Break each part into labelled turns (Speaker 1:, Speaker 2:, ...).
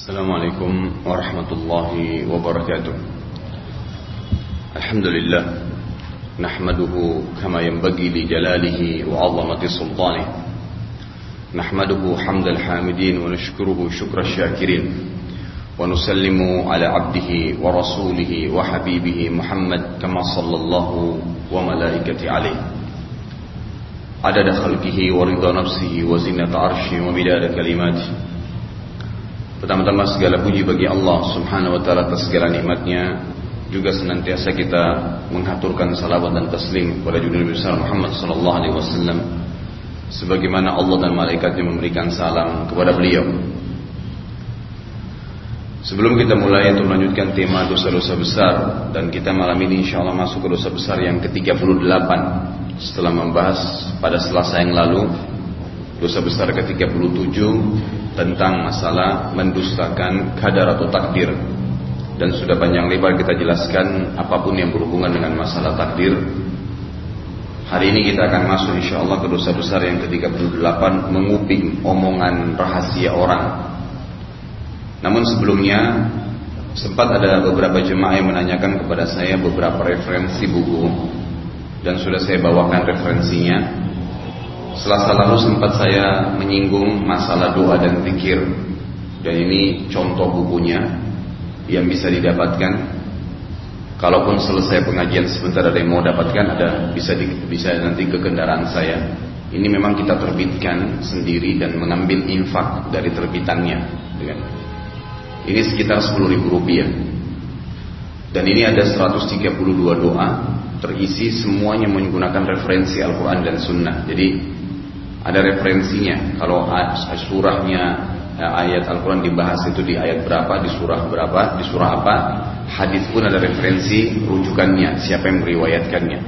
Speaker 1: السلام عليكم ورحمة الله وبركاته. الحمد لله نحمده كما ينبغي لجلاله وعظمة سلطانه. نحمده حمد الحامدين ونشكره شكر الشاكرين. ونسلم على عبده ورسوله وحبيبه محمد كما صلى الله وملائكته عليه. عدد خلقه ورضا نفسه وزنة عرشه ومداد كلماته. Pertama-tama segala puji bagi Allah subhanahu wa ta'ala atas segala nikmatnya Juga senantiasa kita menghaturkan salawat dan taslim kepada junjungan besar Muhammad sallallahu alaihi wasallam sebagaimana Allah dan malaikatnya memberikan salam kepada beliau. Sebelum kita mulai untuk melanjutkan tema dosa-dosa besar dan kita malam ini insya Allah masuk ke dosa besar yang ke-38 setelah membahas pada selasa yang lalu dosa besar ke-37 tentang masalah mendustakan kadar atau takdir. Dan sudah panjang lebar kita jelaskan apa pun yang berhubungan dengan masalah takdir. Hari ini kita akan masuk insya Allah ke dosa besar yang ke-38 menguping omongan rahasia orang. Namun sebelumnya sempat ada beberapa jemaah yang menanyakan kepada saya beberapa referensi buku. Dan sudah saya bawakan referensinya Selasa lalu sempat saya menyinggung masalah doa dan zikir dan ini contoh bukunya yang bisa didapatkan. Kalaupun selesai pengajian sebentar ada yang mau dapatkan ada bisa di, bisa nanti ke kendaraan saya. Ini memang kita terbitkan sendiri dan mengambil infak dari terbitannya. Ini sekitar 10 ribu rupiah. Dan ini ada 132 doa terisi semuanya menggunakan referensi Al-Quran dan Sunnah. Jadi ada referensinya. Kalau surahnya eh, ayat Al-Quran dibahas itu di ayat berapa, di surah berapa, di surah apa, hadis pun ada referensi rujukannya, siapa yang meriwayatkannya.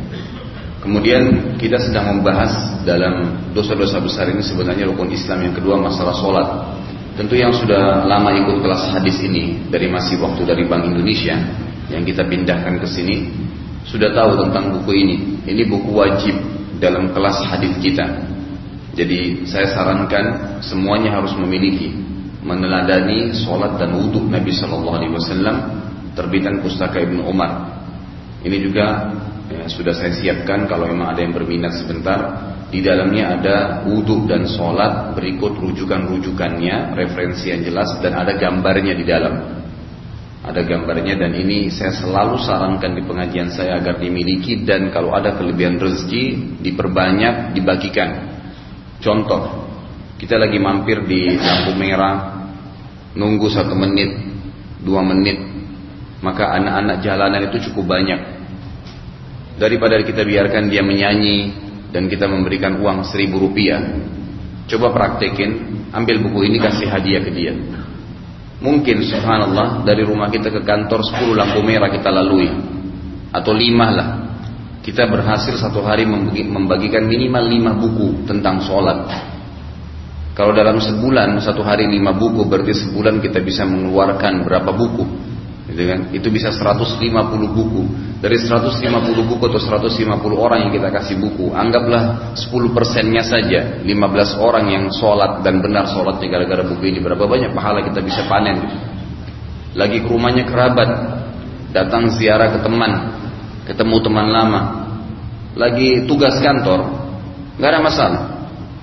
Speaker 1: Kemudian kita sedang membahas dalam dosa-dosa besar ini sebenarnya rukun Islam yang kedua masalah sholat. Tentu yang sudah lama ikut kelas hadis ini dari masih waktu dari Bank Indonesia yang kita pindahkan ke sini sudah tahu tentang buku ini. Ini buku wajib dalam kelas hadis kita. Jadi saya sarankan semuanya harus memiliki meneladani sholat dan wudhu Nabi Shallallahu Alaihi Wasallam terbitan pustaka Ibnu Umar. Ini juga ya, sudah saya siapkan kalau memang ada yang berminat sebentar. Di dalamnya ada wudhu dan sholat berikut rujukan-rujukannya, referensi yang jelas dan ada gambarnya di dalam. Ada gambarnya dan ini saya selalu sarankan di pengajian saya agar dimiliki dan kalau ada kelebihan rezeki diperbanyak, dibagikan Contoh, kita lagi mampir di lampu merah, nunggu satu menit, dua menit, maka anak-anak jalanan itu cukup banyak. Daripada kita biarkan dia menyanyi dan kita memberikan uang seribu rupiah, coba praktekin, ambil buku ini kasih hadiah ke dia. Mungkin subhanallah dari rumah kita ke kantor 10 lampu merah kita lalui atau lima lah kita berhasil satu hari membagikan minimal lima buku tentang sholat. Kalau dalam sebulan satu hari lima buku berarti sebulan kita bisa mengeluarkan berapa buku? Gitu kan? Itu bisa 150 buku. Dari 150 buku atau 150 orang yang kita kasih buku, anggaplah 10 persennya saja, 15 orang yang sholat dan benar sholatnya gara-gara buku ini. Berapa banyak pahala kita bisa panen? Lagi ke rumahnya kerabat, datang ziarah ke teman, ketemu teman lama, lagi tugas kantor, nggak ada masalah.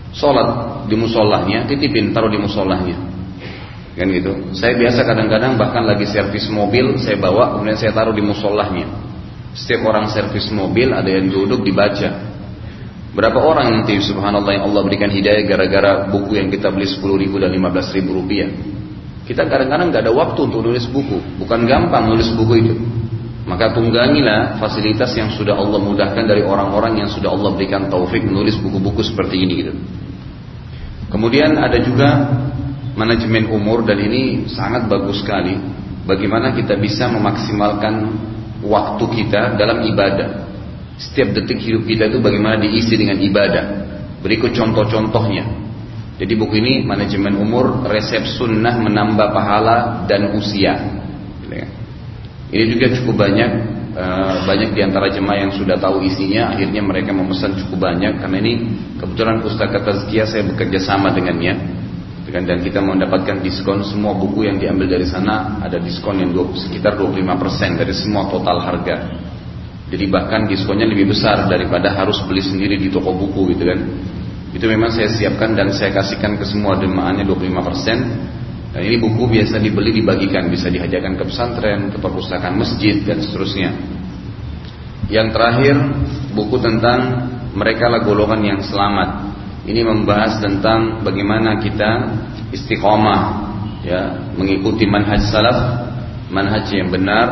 Speaker 1: Sholat di musolahnya, titipin taruh di musolahnya, kan gitu. Saya biasa kadang-kadang bahkan lagi servis mobil, saya bawa kemudian saya taruh di musolahnya. Setiap orang servis mobil ada yang duduk dibaca. Berapa orang nanti subhanallah yang Allah berikan hidayah gara-gara buku yang kita beli 10 ribu dan 15 ribu rupiah. Kita kadang-kadang nggak ada waktu untuk nulis buku. Bukan gampang nulis buku itu. Maka tunggangilah fasilitas yang sudah Allah mudahkan dari orang-orang yang sudah Allah berikan taufik menulis buku-buku seperti ini gitu. Kemudian ada juga manajemen umur dan ini sangat bagus sekali bagaimana kita bisa memaksimalkan waktu kita dalam ibadah. Setiap detik hidup kita itu bagaimana diisi dengan ibadah. Berikut contoh-contohnya. Jadi buku ini manajemen umur resep sunnah menambah pahala dan usia. Ini juga cukup banyak eh, banyak di antara jemaah yang sudah tahu isinya akhirnya mereka memesan cukup banyak karena ini kebetulan pustaka tazkiyah saya bekerja sama dengannya dan kita mendapatkan diskon semua buku yang diambil dari sana ada diskon yang sekitar 25% dari semua total harga. Jadi bahkan diskonnya lebih besar daripada harus beli sendiri di toko buku gitu kan. Itu memang saya siapkan dan saya kasihkan ke semua jemaahnya 25%. Dan ini buku biasa dibeli dibagikan, bisa dihajarkan ke pesantren, ke perpustakaan masjid dan seterusnya. Yang terakhir buku tentang mereka lah golongan yang selamat. Ini membahas tentang bagaimana kita istiqomah ya, mengikuti manhaj salaf, manhaj yang benar,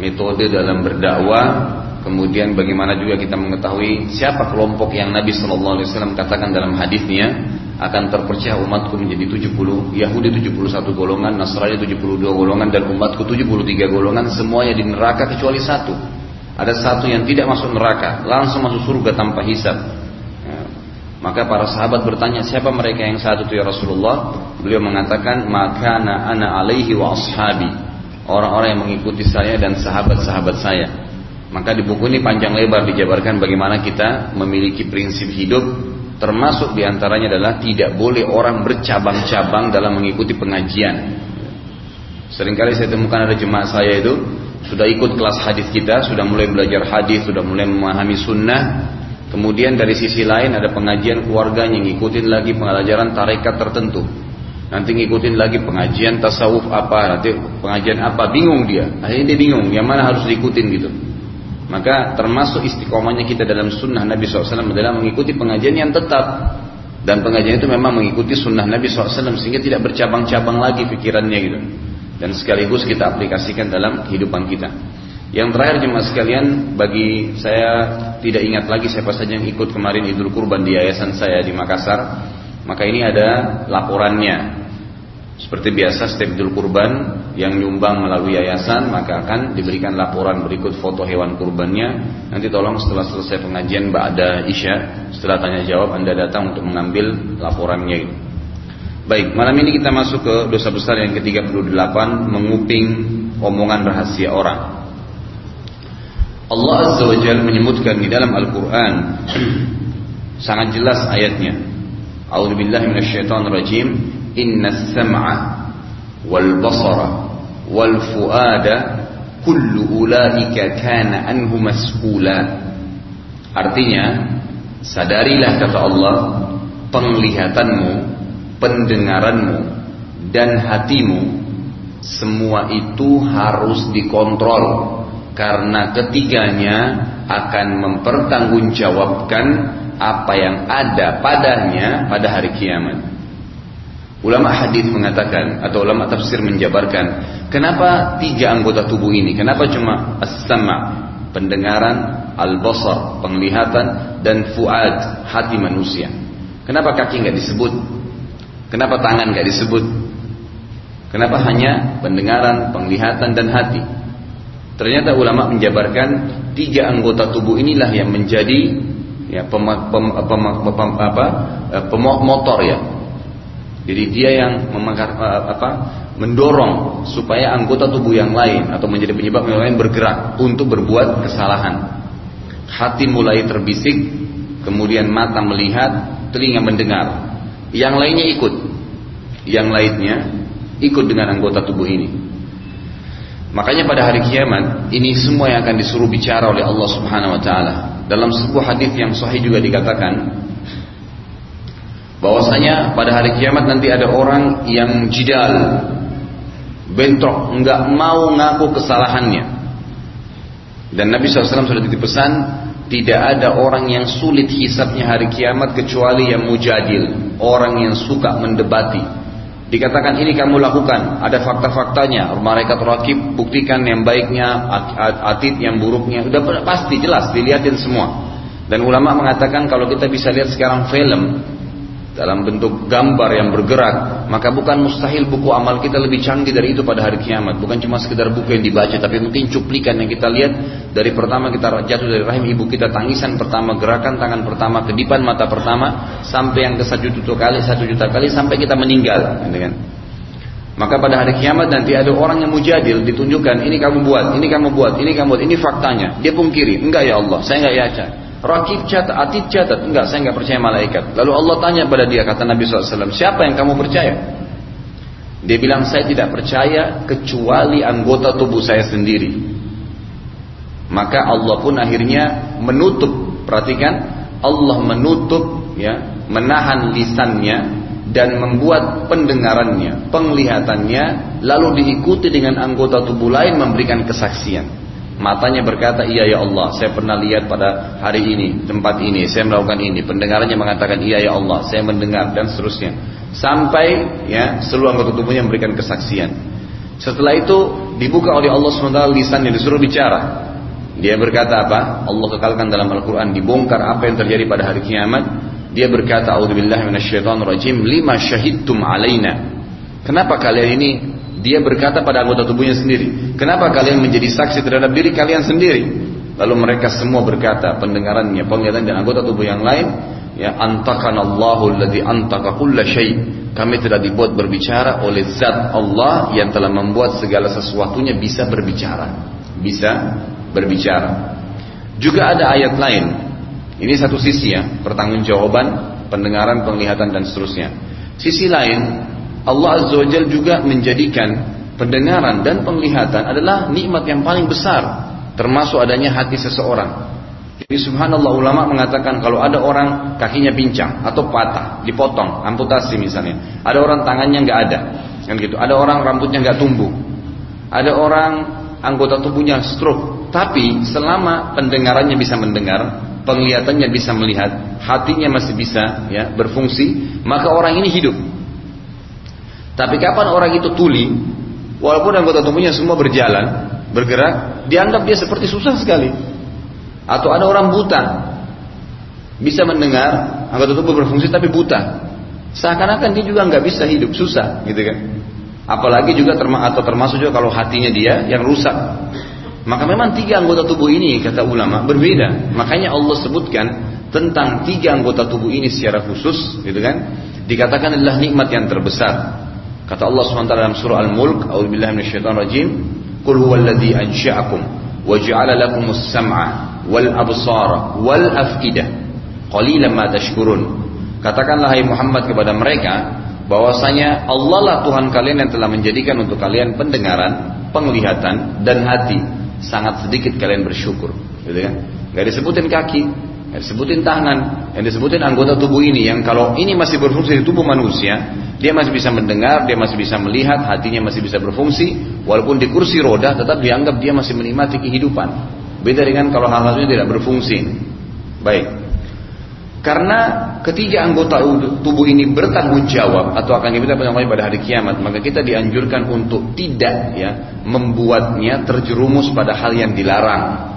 Speaker 1: metode dalam berdakwah Kemudian bagaimana juga kita mengetahui siapa kelompok yang Nabi Wasallam katakan dalam hadisnya akan terpecah umatku menjadi 70 Yahudi 71 golongan, Nasrani 72 golongan dan umatku 73 golongan semuanya di neraka kecuali satu. Ada satu yang tidak masuk neraka, langsung masuk surga tanpa hisab. Ya. Maka para sahabat bertanya siapa mereka yang satu itu ya Rasulullah? Beliau mengatakan maka ana alaihi wa ashabi. Orang-orang yang mengikuti saya dan sahabat-sahabat saya. Maka di buku ini panjang lebar dijabarkan bagaimana kita memiliki prinsip hidup termasuk di antaranya adalah tidak boleh orang bercabang-cabang dalam mengikuti pengajian. Seringkali saya temukan ada jemaah saya itu sudah ikut kelas hadis kita, sudah mulai belajar hadis, sudah mulai memahami sunnah. Kemudian dari sisi lain ada pengajian keluarganya ngikutin lagi pelajaran tarekat tertentu. Nanti ngikutin lagi pengajian tasawuf apa, nanti pengajian apa, bingung dia. Akhirnya dia bingung, yang mana harus diikutin gitu. Maka termasuk istiqomahnya kita dalam sunnah Nabi SAW adalah mengikuti pengajian yang tetap dan pengajian itu memang mengikuti sunnah Nabi SAW sehingga tidak bercabang-cabang lagi pikirannya gitu dan sekaligus kita aplikasikan dalam kehidupan kita. Yang terakhir jemaah sekalian bagi saya tidak ingat lagi siapa saja yang ikut kemarin Idul Kurban di yayasan saya di Makassar. Maka ini ada laporannya seperti biasa setiap Idul Kurban yang nyumbang melalui yayasan maka akan diberikan laporan berikut foto hewan kurbannya. Nanti tolong setelah selesai pengajian Mbak ada Isya, setelah tanya jawab Anda datang untuk mengambil laporannya Baik, malam ini kita masuk ke dosa besar yang ke-38 menguping omongan rahasia orang. Allah Azza wa Jalla menyebutkan di dalam Al-Qur'an sangat jelas ayatnya. A'udzubillahi minasyaitonirrajim sam'a wal basara wal fuada kullu ulaika kana artinya sadarilah kata Allah penglihatanmu pendengaranmu dan hatimu semua itu harus dikontrol karena ketiganya akan mempertanggungjawabkan apa yang ada padanya pada hari kiamat. Ulama hadis mengatakan atau ulama tafsir menjabarkan, kenapa tiga anggota tubuh ini? Kenapa cuma as-sama, pendengaran, al-basar, penglihatan dan fuad, hati manusia? Kenapa kaki nggak disebut? Kenapa tangan nggak disebut? Kenapa hanya pendengaran, penglihatan dan hati? Ternyata ulama menjabarkan tiga anggota tubuh inilah yang menjadi ya pem, pem, pem, pem, apa, eh, pemotor ya jadi dia yang memangkar, eh, apa, mendorong supaya anggota tubuh yang lain atau menjadi penyebab yang lain bergerak untuk berbuat kesalahan. Hati mulai terbisik, kemudian mata melihat, telinga mendengar. Yang lainnya ikut. Yang lainnya ikut dengan anggota tubuh ini. Makanya pada hari kiamat ini semua yang akan disuruh bicara oleh Allah Subhanahu wa taala. Dalam sebuah hadis yang sahih juga dikatakan bahwasanya pada hari kiamat nanti ada orang yang jidal bentrok nggak mau ngaku kesalahannya. Dan Nabi SAW sudah dipesan tidak ada orang yang sulit hisapnya hari kiamat kecuali yang mujadil orang yang suka mendebati. Dikatakan ini kamu lakukan. Ada fakta-faktanya mereka terakib buktikan yang baiknya atid yang buruknya. Udah pasti jelas dilihatin semua. Dan ulama mengatakan kalau kita bisa lihat sekarang film dalam bentuk gambar yang bergerak, maka bukan mustahil buku amal kita lebih canggih dari itu pada hari kiamat. Bukan cuma sekedar buku yang dibaca, tapi mungkin cuplikan yang kita lihat dari pertama kita jatuh dari rahim ibu kita, tangisan pertama, gerakan tangan pertama, kedipan mata pertama, sampai yang ke satu juta kali, satu juta kali, sampai kita meninggal. Gitu kan? Maka pada hari kiamat nanti ada orang yang mujadil ditunjukkan ini kamu buat, ini kamu buat, ini kamu buat, ini faktanya. Dia pungkiri, enggak ya Allah, saya enggak yakin. Rakib catat, atid catat. Enggak, saya enggak percaya malaikat. Lalu Allah tanya pada dia, kata Nabi SAW, siapa yang kamu percaya? Dia bilang, saya tidak percaya kecuali anggota tubuh saya sendiri. Maka Allah pun akhirnya menutup, perhatikan, Allah menutup, ya, menahan lisannya dan membuat pendengarannya, penglihatannya, lalu diikuti dengan anggota tubuh lain memberikan kesaksian. Matanya berkata, iya ya Allah, saya pernah lihat pada hari ini, tempat ini, saya melakukan ini. Pendengarannya mengatakan, iya ya Allah, saya mendengar, dan seterusnya. Sampai ya seluruh anggota tubuhnya memberikan kesaksian. Setelah itu dibuka oleh Allah SWT lisan yang disuruh bicara. Dia berkata apa? Allah kekalkan dalam Al-Quran, dibongkar apa yang terjadi pada hari kiamat. Dia berkata, A'udzubillah lima syahidtum alaina. Kenapa kalian ini dia berkata pada anggota tubuhnya sendiri, kenapa kalian menjadi saksi terhadap diri kalian sendiri? Lalu mereka semua berkata, pendengarannya, penglihatan dan anggota tubuh yang lain, ya antakan Allahu alladhi antaka kulla syai. Kami telah dibuat berbicara oleh zat Allah yang telah membuat segala sesuatunya bisa berbicara. Bisa berbicara. Juga ada ayat lain. Ini satu sisi ya, pertanggungjawaban, pendengaran, penglihatan dan seterusnya. Sisi lain, Allah Azza wa Jal juga menjadikan pendengaran dan penglihatan adalah nikmat yang paling besar termasuk adanya hati seseorang. Jadi subhanallah ulama mengatakan kalau ada orang kakinya pincang atau patah, dipotong, amputasi misalnya. Ada orang tangannya nggak ada, kan gitu. Ada orang rambutnya nggak tumbuh. Ada orang anggota tubuhnya stroke. Tapi selama pendengarannya bisa mendengar, penglihatannya bisa melihat, hatinya masih bisa ya berfungsi, maka orang ini hidup. Tapi kapan orang itu tuli, walaupun anggota tubuhnya semua berjalan, bergerak, dianggap dia seperti susah sekali. Atau ada orang buta, bisa mendengar, anggota tubuh berfungsi tapi buta. Seakan-akan dia juga nggak bisa hidup, susah, gitu kan? Apalagi juga terma atau termasuk juga kalau hatinya dia yang rusak. Maka memang tiga anggota tubuh ini kata ulama berbeda. Makanya Allah sebutkan tentang tiga anggota tubuh ini secara khusus, gitu kan? Dikatakan adalah nikmat yang terbesar. Kata Allah SWT dalam surah Al-Mulk, A'udzubillahi minasyaitonir rajim, "Qul huwallazi ansha'akum wa ja'ala lakumus sam'a wal absara wal af'idah. Qalilan ma tashkurun." Katakanlah hai Muhammad kepada mereka bahwasanya Allah lah Tuhan kalian yang telah menjadikan untuk kalian pendengaran, penglihatan dan hati. Sangat sedikit kalian bersyukur, gitu kan? Gak disebutin kaki, yang disebutin tangan, yang disebutin anggota tubuh ini yang kalau ini masih berfungsi di tubuh manusia, dia masih bisa mendengar, dia masih bisa melihat, hatinya masih bisa berfungsi, walaupun di kursi roda tetap dianggap dia masih menikmati kehidupan. Beda dengan kalau hal-hal ini tidak berfungsi. Baik. Karena ketiga anggota tubuh ini bertanggung jawab atau akan diminta penyampaian pada hari kiamat, maka kita dianjurkan untuk tidak ya membuatnya terjerumus pada hal yang dilarang.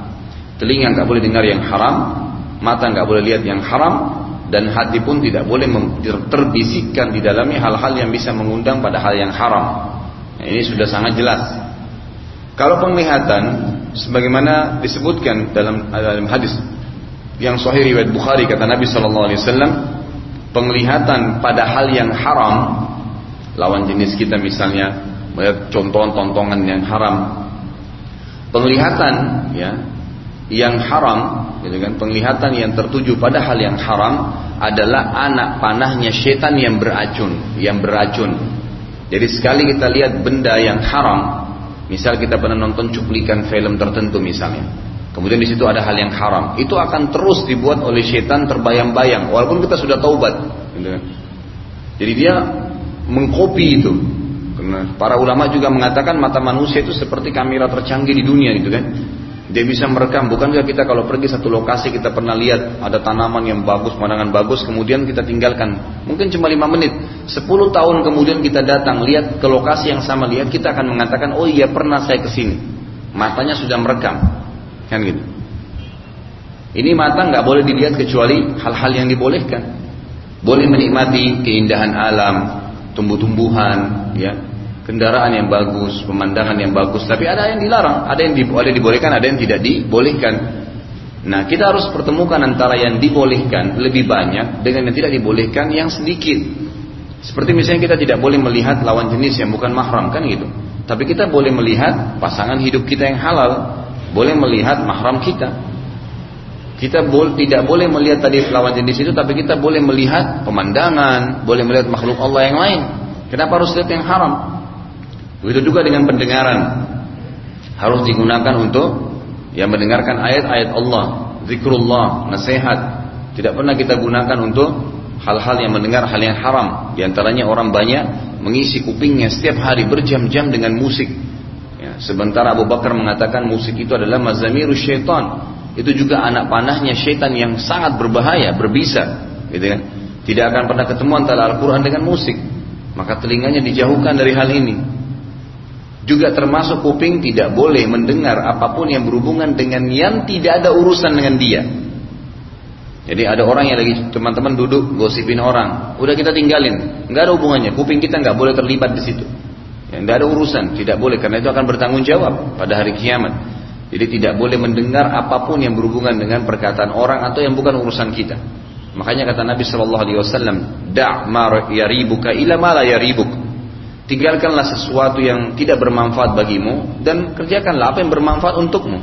Speaker 1: Telinga nggak boleh dengar yang haram, mata nggak boleh lihat yang haram dan hati pun tidak boleh terbisikkan di dalamnya hal-hal yang bisa mengundang pada hal yang haram. Nah, ini sudah sangat jelas. Kalau penglihatan, sebagaimana disebutkan dalam, dalam hadis yang sahih riwayat Bukhari kata Nabi Shallallahu Alaihi Wasallam, penglihatan pada hal yang haram, lawan jenis kita misalnya melihat contoh-tontongan yang haram, penglihatan ya yang haram gitu kan penglihatan yang tertuju pada hal yang haram adalah anak panahnya setan yang beracun yang beracun. Jadi sekali kita lihat benda yang haram misal kita pernah nonton cuplikan film tertentu misalnya kemudian di situ ada hal yang haram itu akan terus dibuat oleh setan terbayang-bayang walaupun kita sudah taubat gitu kan. Jadi dia mengkopi itu. Karena para ulama juga mengatakan mata manusia itu seperti kamera tercanggih di dunia gitu kan dia bisa merekam, bukankah kita kalau pergi satu lokasi kita pernah lihat ada tanaman yang bagus, pemandangan bagus, kemudian kita tinggalkan. Mungkin cuma lima menit. Sepuluh tahun kemudian kita datang, lihat ke lokasi yang sama, lihat kita akan mengatakan, oh iya pernah saya ke sini. Matanya sudah merekam. Kan gitu. Ini mata nggak boleh dilihat kecuali hal-hal yang dibolehkan. Boleh menikmati keindahan alam, tumbuh-tumbuhan, ya, kendaraan yang bagus, pemandangan yang bagus, tapi ada yang dilarang, ada yang boleh dibolehkan, ada yang tidak dibolehkan. Nah, kita harus pertemukan antara yang dibolehkan lebih banyak dengan yang tidak dibolehkan yang sedikit. Seperti misalnya kita tidak boleh melihat lawan jenis yang bukan mahram kan gitu. Tapi kita boleh melihat pasangan hidup kita yang halal, boleh melihat mahram kita. Kita bol tidak boleh melihat tadi lawan jenis itu, tapi kita boleh melihat pemandangan, boleh melihat makhluk Allah yang lain. Kenapa harus lihat yang haram? Begitu juga dengan pendengaran. Harus digunakan untuk yang mendengarkan ayat-ayat Allah, zikrullah, nasihat. Tidak pernah kita gunakan untuk hal-hal yang mendengar hal yang haram. Di antaranya orang banyak mengisi kupingnya setiap hari berjam-jam dengan musik. Ya, sementara Abu Bakar mengatakan musik itu adalah mazamirus syaitan. Itu juga anak panahnya syaitan yang sangat berbahaya, berbisa. Gitu kan? Tidak akan pernah ketemu antara Al-Quran dengan musik. Maka telinganya dijauhkan dari hal ini. Juga termasuk kuping tidak boleh mendengar apa pun yang berhubungan dengan yang tidak ada urusan dengan dia. Jadi ada orang yang lagi teman-teman duduk gosipin orang, udah kita tinggalin, nggak ada hubungannya, kuping kita nggak boleh terlibat di situ. Ya, nggak ada urusan, tidak boleh karena itu akan bertanggung jawab pada hari kiamat. Jadi tidak boleh mendengar apa pun yang berhubungan dengan perkataan orang atau yang bukan urusan kita. Makanya kata Nabi Shallallahu Alaihi Wasallam, "Da' ma yaribuka ila ma la yaribuk." Tinggalkanlah sesuatu yang tidak bermanfaat bagimu dan kerjakanlah apa yang bermanfaat untukmu.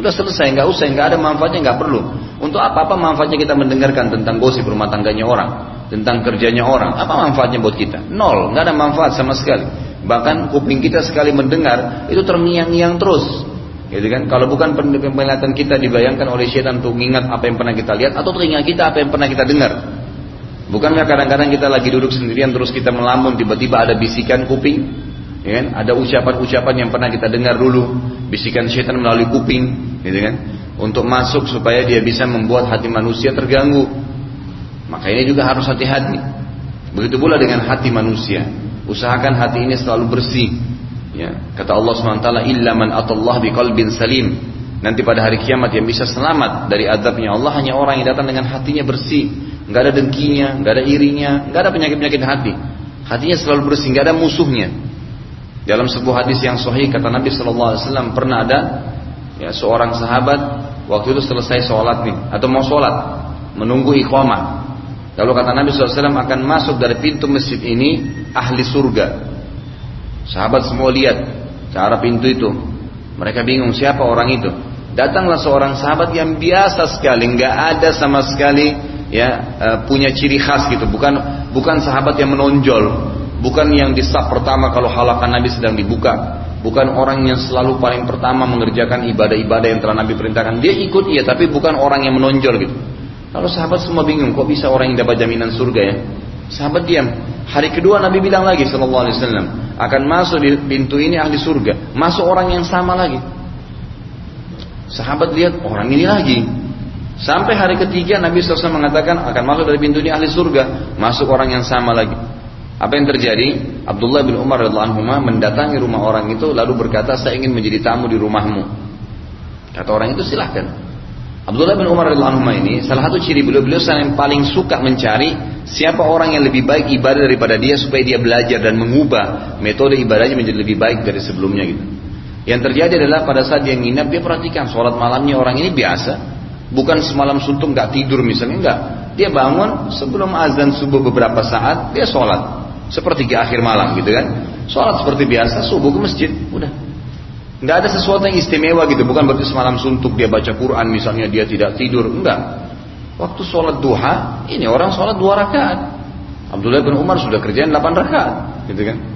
Speaker 1: Udah selesai, nggak usah, nggak ada manfaatnya, nggak perlu. Untuk apa-apa manfaatnya kita mendengarkan tentang gosip rumah tangganya orang, tentang kerjanya orang? Apa manfaatnya buat kita? Nol, nggak ada manfaat sama sekali. Bahkan kuping kita sekali mendengar itu terngiang-ngiang terus. Gitu kan? Kalau bukan penglihatan kita dibayangkan oleh syaitan untuk mengingat apa yang pernah kita lihat atau telinga kita apa yang pernah kita dengar. Bukankah kadang-kadang kita lagi duduk sendirian terus kita melamun tiba-tiba ada bisikan kuping, ya kan? Ada ucapan-ucapan yang pernah kita dengar dulu, bisikan syaitan melalui kuping, gitu kan? untuk masuk supaya dia bisa membuat hati manusia terganggu. Maka ini juga harus hati-hati. Begitu pula dengan hati manusia. Usahakan hati ini selalu bersih. Ya, kata Allah SWT, illa man atallah biqalbin salim. Nanti pada hari kiamat yang bisa selamat dari adabnya Allah hanya orang yang datang dengan hatinya bersih. Nggak ada dengkinya, nggak ada irinya, nggak ada penyakit-penyakit hati. Hatinya selalu bersih, nggak ada musuhnya. Dalam sebuah hadis yang sahih kata Nabi SAW pernah ada ya, seorang sahabat Waktu itu selesai sholat nih atau mau sholat menunggu iqamah. Lalu kata Nabi SAW akan masuk dari pintu masjid ini ahli surga. Sahabat semua lihat ke arah pintu itu. Mereka bingung siapa orang itu. Datanglah seorang sahabat yang biasa sekali, nggak ada sama sekali ya e, punya ciri khas gitu. Bukan bukan sahabat yang menonjol, bukan yang di saf pertama kalau halakan Nabi sedang dibuka, bukan orang yang selalu paling pertama mengerjakan ibadah-ibadah yang telah Nabi perintahkan. Dia ikut iya, tapi bukan orang yang menonjol gitu. Kalau sahabat semua bingung, kok bisa orang yang dapat jaminan surga ya? Sahabat diam. Hari kedua Nabi bilang lagi Sallallahu Alaihi Wasallam akan masuk di pintu ini ahli surga. Masuk orang yang sama lagi. Sahabat lihat orang ini lagi. Sampai hari ketiga Nabi SAW mengatakan akan masuk dari pintu ini ahli surga. Masuk orang yang sama lagi. Apa yang terjadi? Abdullah bin Umar radhiallahu anhu mendatangi rumah orang itu lalu berkata, "Saya ingin menjadi tamu di rumahmu." Kata orang itu, "Silahkan." Abdullah bin Umar radhiallahu anhu ini salah satu ciri beliau-beliau yang paling suka mencari siapa orang yang lebih baik ibadah daripada dia supaya dia belajar dan mengubah metode ibadahnya menjadi lebih baik dari sebelumnya gitu. Yang terjadi adalah pada saat dia nginap dia perhatikan sholat malamnya orang ini biasa, bukan semalam suntuk nggak tidur misalnya enggak. Dia bangun sebelum azan subuh beberapa saat dia sholat. Sepertiga akhir malam gitu kan. Sholat seperti biasa subuh ke masjid udah. Nggak ada sesuatu yang istimewa gitu. Bukan berarti semalam suntuk dia baca Quran misalnya dia tidak tidur. Enggak waktu sholat duha ini orang sholat dua rakaat. Abdullah bin Umar sudah kerjain delapan rakaat gitu kan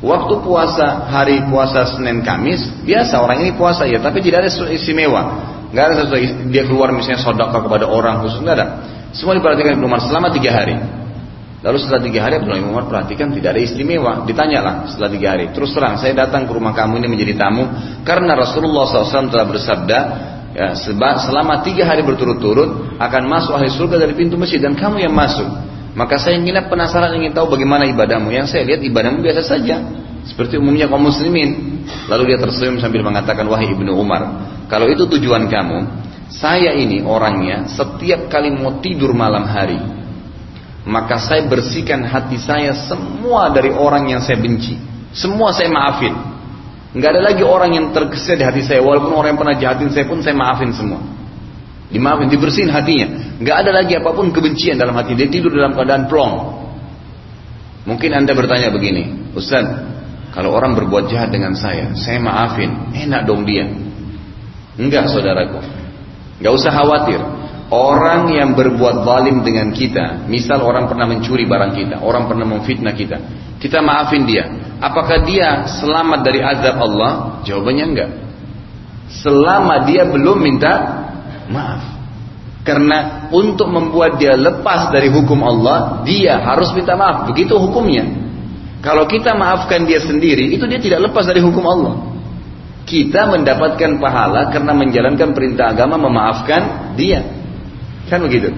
Speaker 1: waktu puasa hari puasa Senin Kamis biasa orang ini puasa ya tapi tidak ada istimewa nggak ada sesuatu dia keluar misalnya sodaka kepada orang khusus nggak ada semua diperhatikan Ibnu Umar selama tiga hari Lalu setelah tiga hari Abdullah Umar perhatikan tidak ada istimewa. Ditanyalah setelah tiga hari. Terus terang saya datang ke rumah kamu ini menjadi tamu karena Rasulullah SAW telah bersabda ya, selama tiga hari berturut-turut akan masuk ahli surga dari pintu masjid dan kamu yang masuk. Maka saya nginap penasaran ingin tahu bagaimana ibadahmu. Yang saya lihat ibadahmu biasa saja. Seperti umumnya kaum muslimin. Lalu dia tersenyum sambil mengatakan wahai ibnu Umar. Kalau itu tujuan kamu. Saya ini orangnya setiap kali mau tidur malam hari maka saya bersihkan hati saya semua dari orang yang saya benci. Semua saya maafin. Nggak ada lagi orang yang terkesan di hati saya. Walaupun orang yang pernah jahatin saya pun saya maafin semua. Dimaafin, dibersihin hatinya. Nggak ada lagi apa pun kebencian dalam hati. Dia tidur dalam keadaan plong. Mungkin anda bertanya begini, Ustaz, kalau orang berbuat jahat dengan saya, saya maafin, enak dong dia. Enggak saudaraku. Gak usah khawatir. Orang yang berbuat zalim dengan kita, misal orang pernah mencuri barang kita, orang pernah memfitnah kita, kita maafin dia. Apakah dia selamat dari azab Allah? Jawabannya enggak. Selama dia belum minta maaf. Karena untuk membuat dia lepas dari hukum Allah, dia harus minta maaf. Begitu hukumnya. Kalau kita maafkan dia sendiri, itu dia tidak lepas dari hukum Allah. Kita mendapatkan pahala karena menjalankan perintah agama memaafkan dia. Kan begitu.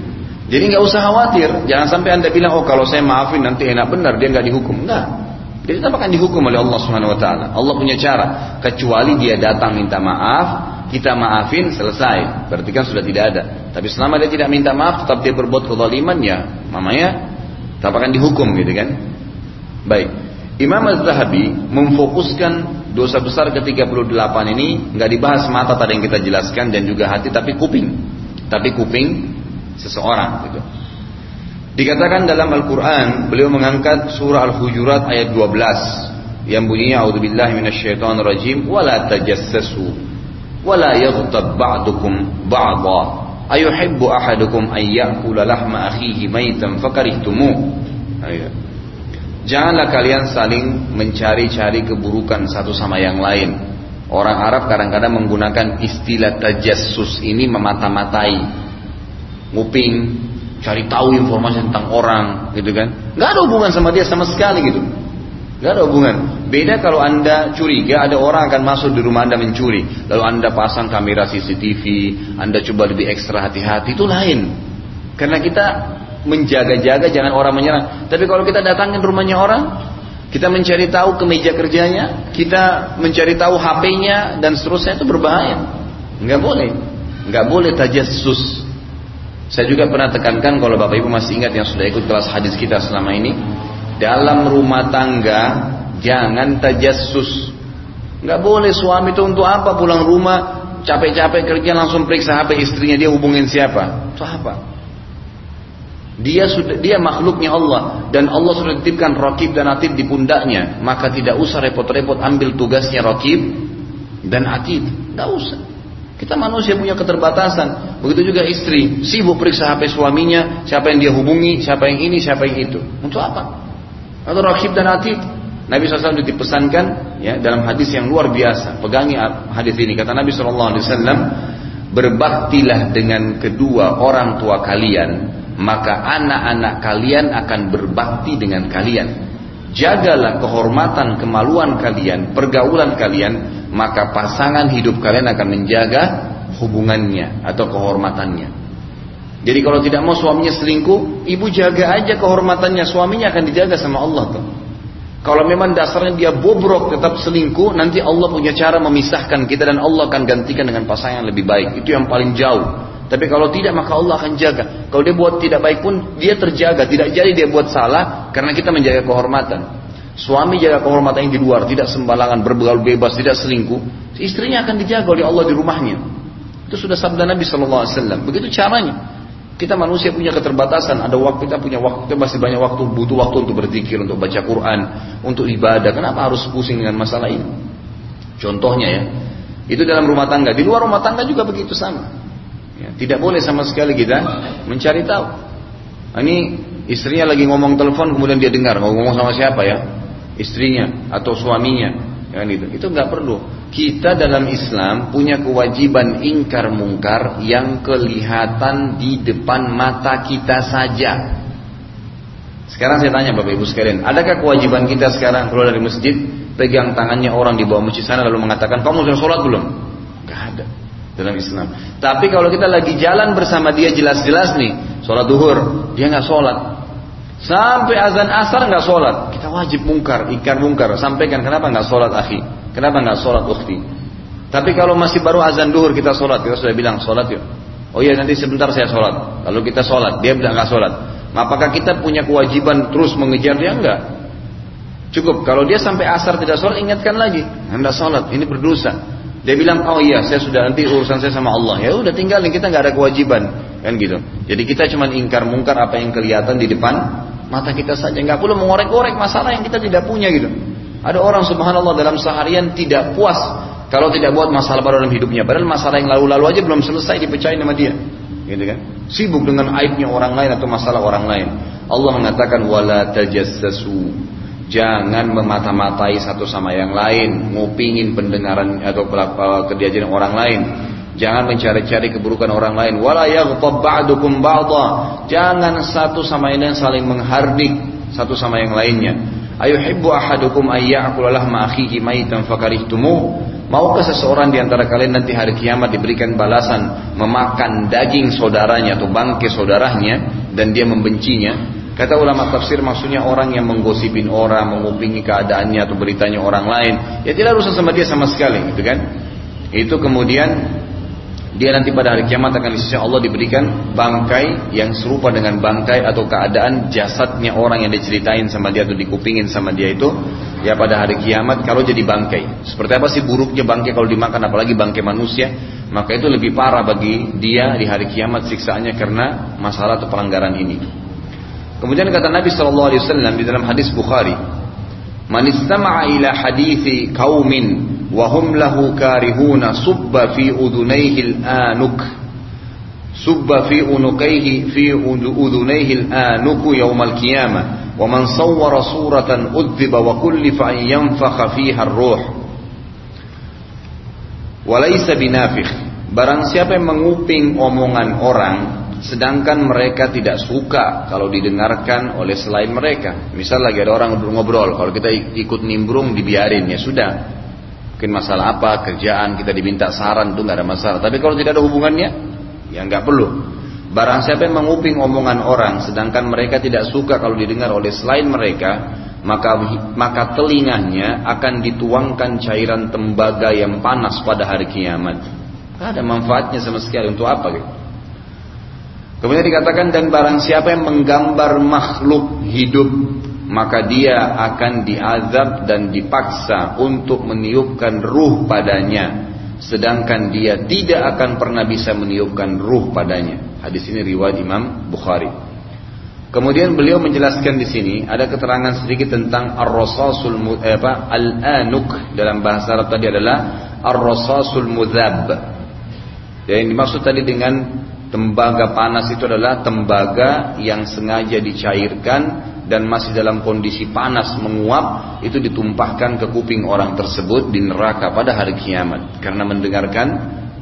Speaker 1: Jadi nggak usah khawatir, jangan sampai anda bilang oh kalau saya maafin nanti enak benar dia nggak dihukum. Enggak. Dia tetap akan dihukum oleh Allah Subhanahu Wa Taala. Allah punya cara, kecuali dia datang minta maaf, kita maafin selesai. Berarti kan sudah tidak ada. Tapi selama dia tidak minta maaf, tetap dia berbuat kezaliman ya, mamanya tetap akan dihukum gitu kan. Baik. Imam Az-Zahabi memfokuskan dosa besar ke-38 ini nggak dibahas mata tadi yang kita jelaskan dan juga hati tapi kuping. Tapi kuping seseorang gitu. Dikatakan dalam Al-Quran beliau mengangkat surah Al-Hujurat ayat 12 yang bunyinya A'udzubillahi minasyaitonirrajim wala tajassasu wala yaghtab ba'dukum ba'dha ayuhibbu ahadukum an ya'kula lahma akhihi maitan fakarihtumu Janganlah kalian saling mencari-cari keburukan satu sama yang lain. Orang Arab kadang-kadang menggunakan istilah tajassus ini memata-matai nguping, cari tahu informasi tentang orang, gitu kan? Gak ada hubungan sama dia sama sekali gitu. Gak ada hubungan. Beda kalau anda curiga ada orang akan masuk di rumah anda mencuri, lalu anda pasang kamera CCTV, anda coba lebih ekstra hati-hati itu lain. Karena kita menjaga-jaga jangan orang menyerang. Tapi kalau kita datangin rumahnya orang, kita mencari tahu ke meja kerjanya, kita mencari tahu HP-nya dan seterusnya itu berbahaya. Nggak boleh, nggak boleh tajassus. Saya juga pernah tekankan kalau Bapak Ibu masih ingat yang sudah ikut kelas hadis kita selama ini, dalam rumah tangga jangan tajassus. Nggak boleh suami itu untuk apa pulang rumah capek-capek kerja langsung periksa HP istrinya dia hubungin siapa? Itu apa? Dia sudah dia makhluknya Allah dan Allah sudah titipkan rakib dan atid di pundaknya, maka tidak usah repot-repot ambil tugasnya rakib dan atid, nggak usah. Kita manusia punya keterbatasan. Begitu juga istri, sibuk periksa HP suaminya, siapa yang dia hubungi, siapa yang ini, siapa yang itu. Untuk apa? Atau rakib dan atid. Nabi SAW dipesankan ya dalam hadis yang luar biasa. Pegangi hadis ini kata Nabi SAW, berbaktilah dengan kedua orang tua kalian, maka anak-anak kalian akan berbakti dengan kalian. Jagalah kehormatan, kemaluan kalian, pergaulan kalian maka pasangan hidup kalian akan menjaga hubungannya atau kehormatannya. Jadi kalau tidak mau suaminya selingkuh, ibu jaga aja kehormatannya, suaminya akan dijaga sama Allah tuh. Kalau memang dasarnya dia bobrok tetap selingkuh, nanti Allah punya cara memisahkan kita dan Allah akan gantikan dengan pasangan yang lebih baik. Itu yang paling jauh. Tapi kalau tidak maka Allah akan jaga. Kalau dia buat tidak baik pun dia terjaga, tidak jadi dia buat salah karena kita menjaga kehormatan. Suami jaga kehormatan yang di luar, tidak sembarangan berbegal bebas, tidak selingkuh. Istrinya akan dijaga oleh Allah di rumahnya. Itu sudah sabda Nabi Shallallahu Alaihi Wasallam. Begitu caranya. Kita manusia punya keterbatasan, ada waktu kita punya waktu, kita masih banyak waktu, butuh waktu untuk berzikir, untuk baca Quran, untuk ibadah. Kenapa harus pusing dengan masalah ini? Contohnya ya, itu dalam rumah tangga. Di luar rumah tangga juga begitu sama. Ya, tidak boleh sama sekali kita mencari tahu. Nah, ini istrinya lagi ngomong telepon kemudian dia dengar ngomong sama siapa ya? istrinya atau suaminya kan itu itu nggak perlu kita dalam Islam punya kewajiban ingkar mungkar yang kelihatan di depan mata kita saja. Sekarang saya tanya Bapak Ibu sekalian adakah kewajiban kita sekarang keluar dari masjid pegang tangannya orang di bawah masjid sana lalu mengatakan kamu sudah sholat belum? Nggak ada dalam Islam. Tapi kalau kita lagi jalan bersama dia jelas-jelas nih sholat duhur dia nggak sholat. Sampai azan asar nggak sholat, kita wajib mungkar, ikan mungkar. Sampaikan kenapa nggak sholat akhi, kenapa nggak sholat ukhti. Tapi kalau masih baru azan duhur kita sholat, kita sudah bilang sholat yuk. Oh iya nanti sebentar saya sholat. Lalu kita sholat, dia bilang nggak sholat. Apakah kita punya kewajiban terus mengejar dia enggak? Cukup kalau dia sampai asar tidak sholat ingatkan lagi, anda sholat, ini berdosa. Dia bilang oh iya saya sudah nanti urusan saya sama Allah. Ya udah tinggalin kita nggak ada kewajiban kan gitu. Jadi kita cuma ingkar mungkar apa yang kelihatan di depan mata kita saja nggak perlu mengorek-orek masalah yang kita tidak punya gitu ada orang subhanallah dalam seharian tidak puas Kalau tidak buat masalah baru dalam hidupnya, padahal masalah yang lalu-lalu aja belum selesai dipecahin sama dia. Gitu kan? Sibuk dengan aibnya orang lain atau masalah orang lain. Allah mengatakan wala tajassasu. Jangan memata-matai satu sama yang lain, ngupingin pendengaran atau kejadian orang lain. Jangan mencari-cari keburukan orang lain. Wala yaghtab ba'dukum ba'dha. Jangan satu sama yang lain saling menghardik satu sama yang lainnya. Ayuhibbu ahadukum ayyakula lahma akhihi maitan fakarihtumu. Maukah seseorang di antara kalian nanti hari kiamat diberikan balasan memakan daging saudaranya atau bangkai saudaranya dan dia membencinya? Kata ulama tafsir maksudnya orang yang menggosipin orang, mengupingi keadaannya atau beritanya orang lain. Ya tidak rusak sama dia sama sekali gitu kan. Itu kemudian dia nanti pada hari kiamat akan di Allah diberikan bangkai yang serupa dengan bangkai atau keadaan jasadnya orang yang diceritain sama dia atau dikupingin sama dia itu ya pada hari kiamat kalau jadi bangkai. Seperti apa sih buruknya bangkai kalau dimakan apalagi bangkai manusia? Maka itu lebih parah bagi dia di hari kiamat siksaannya karena masalah atau pelanggaran ini. Kemudian kata Nabi SAW di dalam hadis Bukhari man istama'a ila hadithi kaumin وهم له كارهون subba في أذنيه الآنك صب في أنقيه في أذنيه الآنك يوم القيامة ومن صور صورة أذب sawwara suratan ينفخ فيها الروح an yanfakha binafikh barang siapa yang menguping omongan orang sedangkan mereka tidak suka kalau didengarkan oleh selain mereka. Misal lagi ada orang ngobrol kalau kita ikut nimbrung dibiarin ya sudah mungkin masalah apa kerjaan kita diminta saran itu nggak ada masalah. Tapi kalau tidak ada hubungannya ya nggak perlu. Barang siapa yang menguping omongan orang sedangkan mereka tidak suka kalau didengar oleh selain mereka maka maka telinganya akan dituangkan cairan tembaga yang panas pada hari kiamat. Gak ada manfaatnya sama sekali untuk apa gitu. Kemudian dikatakan dan barang siapa yang menggambar makhluk hidup maka dia akan diazab dan dipaksa untuk meniupkan ruh padanya sedangkan dia tidak akan pernah bisa meniupkan ruh padanya. Hadis ini riwayat Imam Bukhari. Kemudian beliau menjelaskan di sini ada keterangan sedikit tentang ar-rasasul eh, apa al-anuk. Dalam bahasa Arab tadi adalah ar-rasasul mudhab yang dimaksud tadi dengan tembaga panas itu adalah tembaga yang sengaja dicairkan dan masih dalam kondisi panas menguap itu ditumpahkan ke kuping orang tersebut di neraka pada hari kiamat karena mendengarkan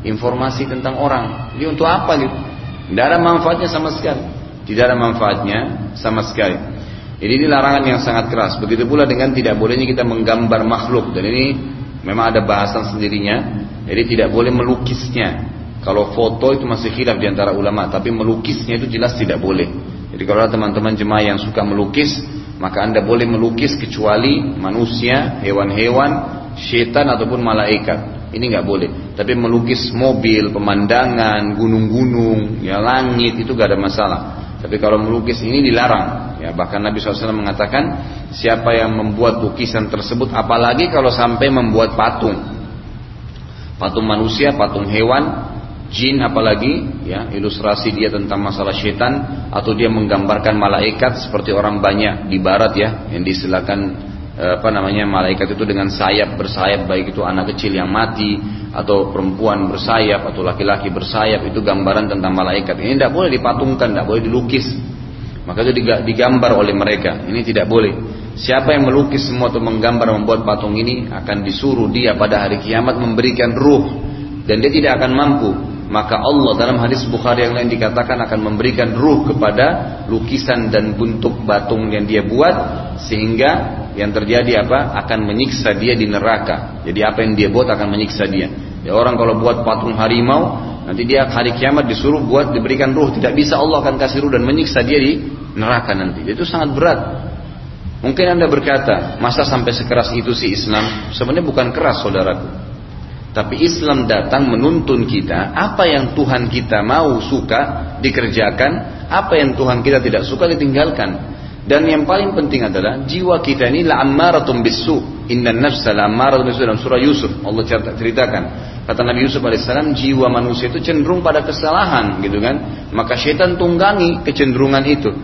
Speaker 1: informasi tentang orang. Jadi untuk apa gitu? Tidak ada manfaatnya sama sekali. Tidak ada manfaatnya sama sekali. Jadi ini larangan yang sangat keras. Begitu pula dengan tidak bolehnya kita menggambar makhluk dan ini memang ada bahasan sendirinya. Jadi tidak boleh melukisnya. Kalau foto itu masih khilaf di antara ulama, tapi melukisnya itu jelas tidak boleh. Jadi kalau ada teman-teman jemaah yang suka melukis, maka anda boleh melukis kecuali manusia, hewan-hewan, setan ataupun malaikat. Ini nggak boleh. Tapi melukis mobil, pemandangan, gunung-gunung, ya langit itu gak ada masalah. Tapi kalau melukis ini dilarang. Ya, bahkan Nabi SAW mengatakan siapa yang membuat lukisan tersebut, apalagi kalau sampai membuat patung, patung manusia, patung hewan, jin apalagi ya ilustrasi dia tentang masalah setan atau dia menggambarkan malaikat seperti orang banyak di barat ya yang disilakan eh, apa namanya malaikat itu dengan sayap bersayap baik itu anak kecil yang mati atau perempuan bersayap atau laki-laki bersayap itu gambaran tentang malaikat. Ini tidak boleh dipatungkan tidak boleh dilukis. Maka itu digambar oleh mereka. Ini tidak boleh. Siapa yang melukis semua atau menggambar membuat patung ini akan disuruh dia pada hari kiamat memberikan ruh. Dan dia tidak akan mampu maka Allah dalam hadis Bukhari yang lain dikatakan akan memberikan ruh kepada lukisan dan bentuk batung yang dia buat sehingga yang terjadi apa? Akan menyiksa dia di neraka. Jadi apa yang dia buat akan menyiksa dia. Ya orang kalau buat patung harimau nanti dia hari kiamat disuruh buat diberikan ruh. Tidak bisa Allah akan kasih ruh dan menyiksa dia di neraka nanti. Itu sangat berat. Mungkin anda berkata masa sampai sekeras itu sih Islam? Sebenarnya bukan keras saudaraku tapi Islam datang menuntun kita apa yang Tuhan kita mau suka dikerjakan, apa yang Tuhan kita tidak suka ditinggalkan. Dan yang paling penting adalah jiwa kita ini la ammaratun bisu. Inna nafsa la ammaratun bisu dalam surah Yusuf. Allah ceritakan. Kata Nabi Yusuf alaihissalam, jiwa manusia itu cenderung pada kesalahan, gitu kan? Maka syaitan tunggangi kecenderungan itu.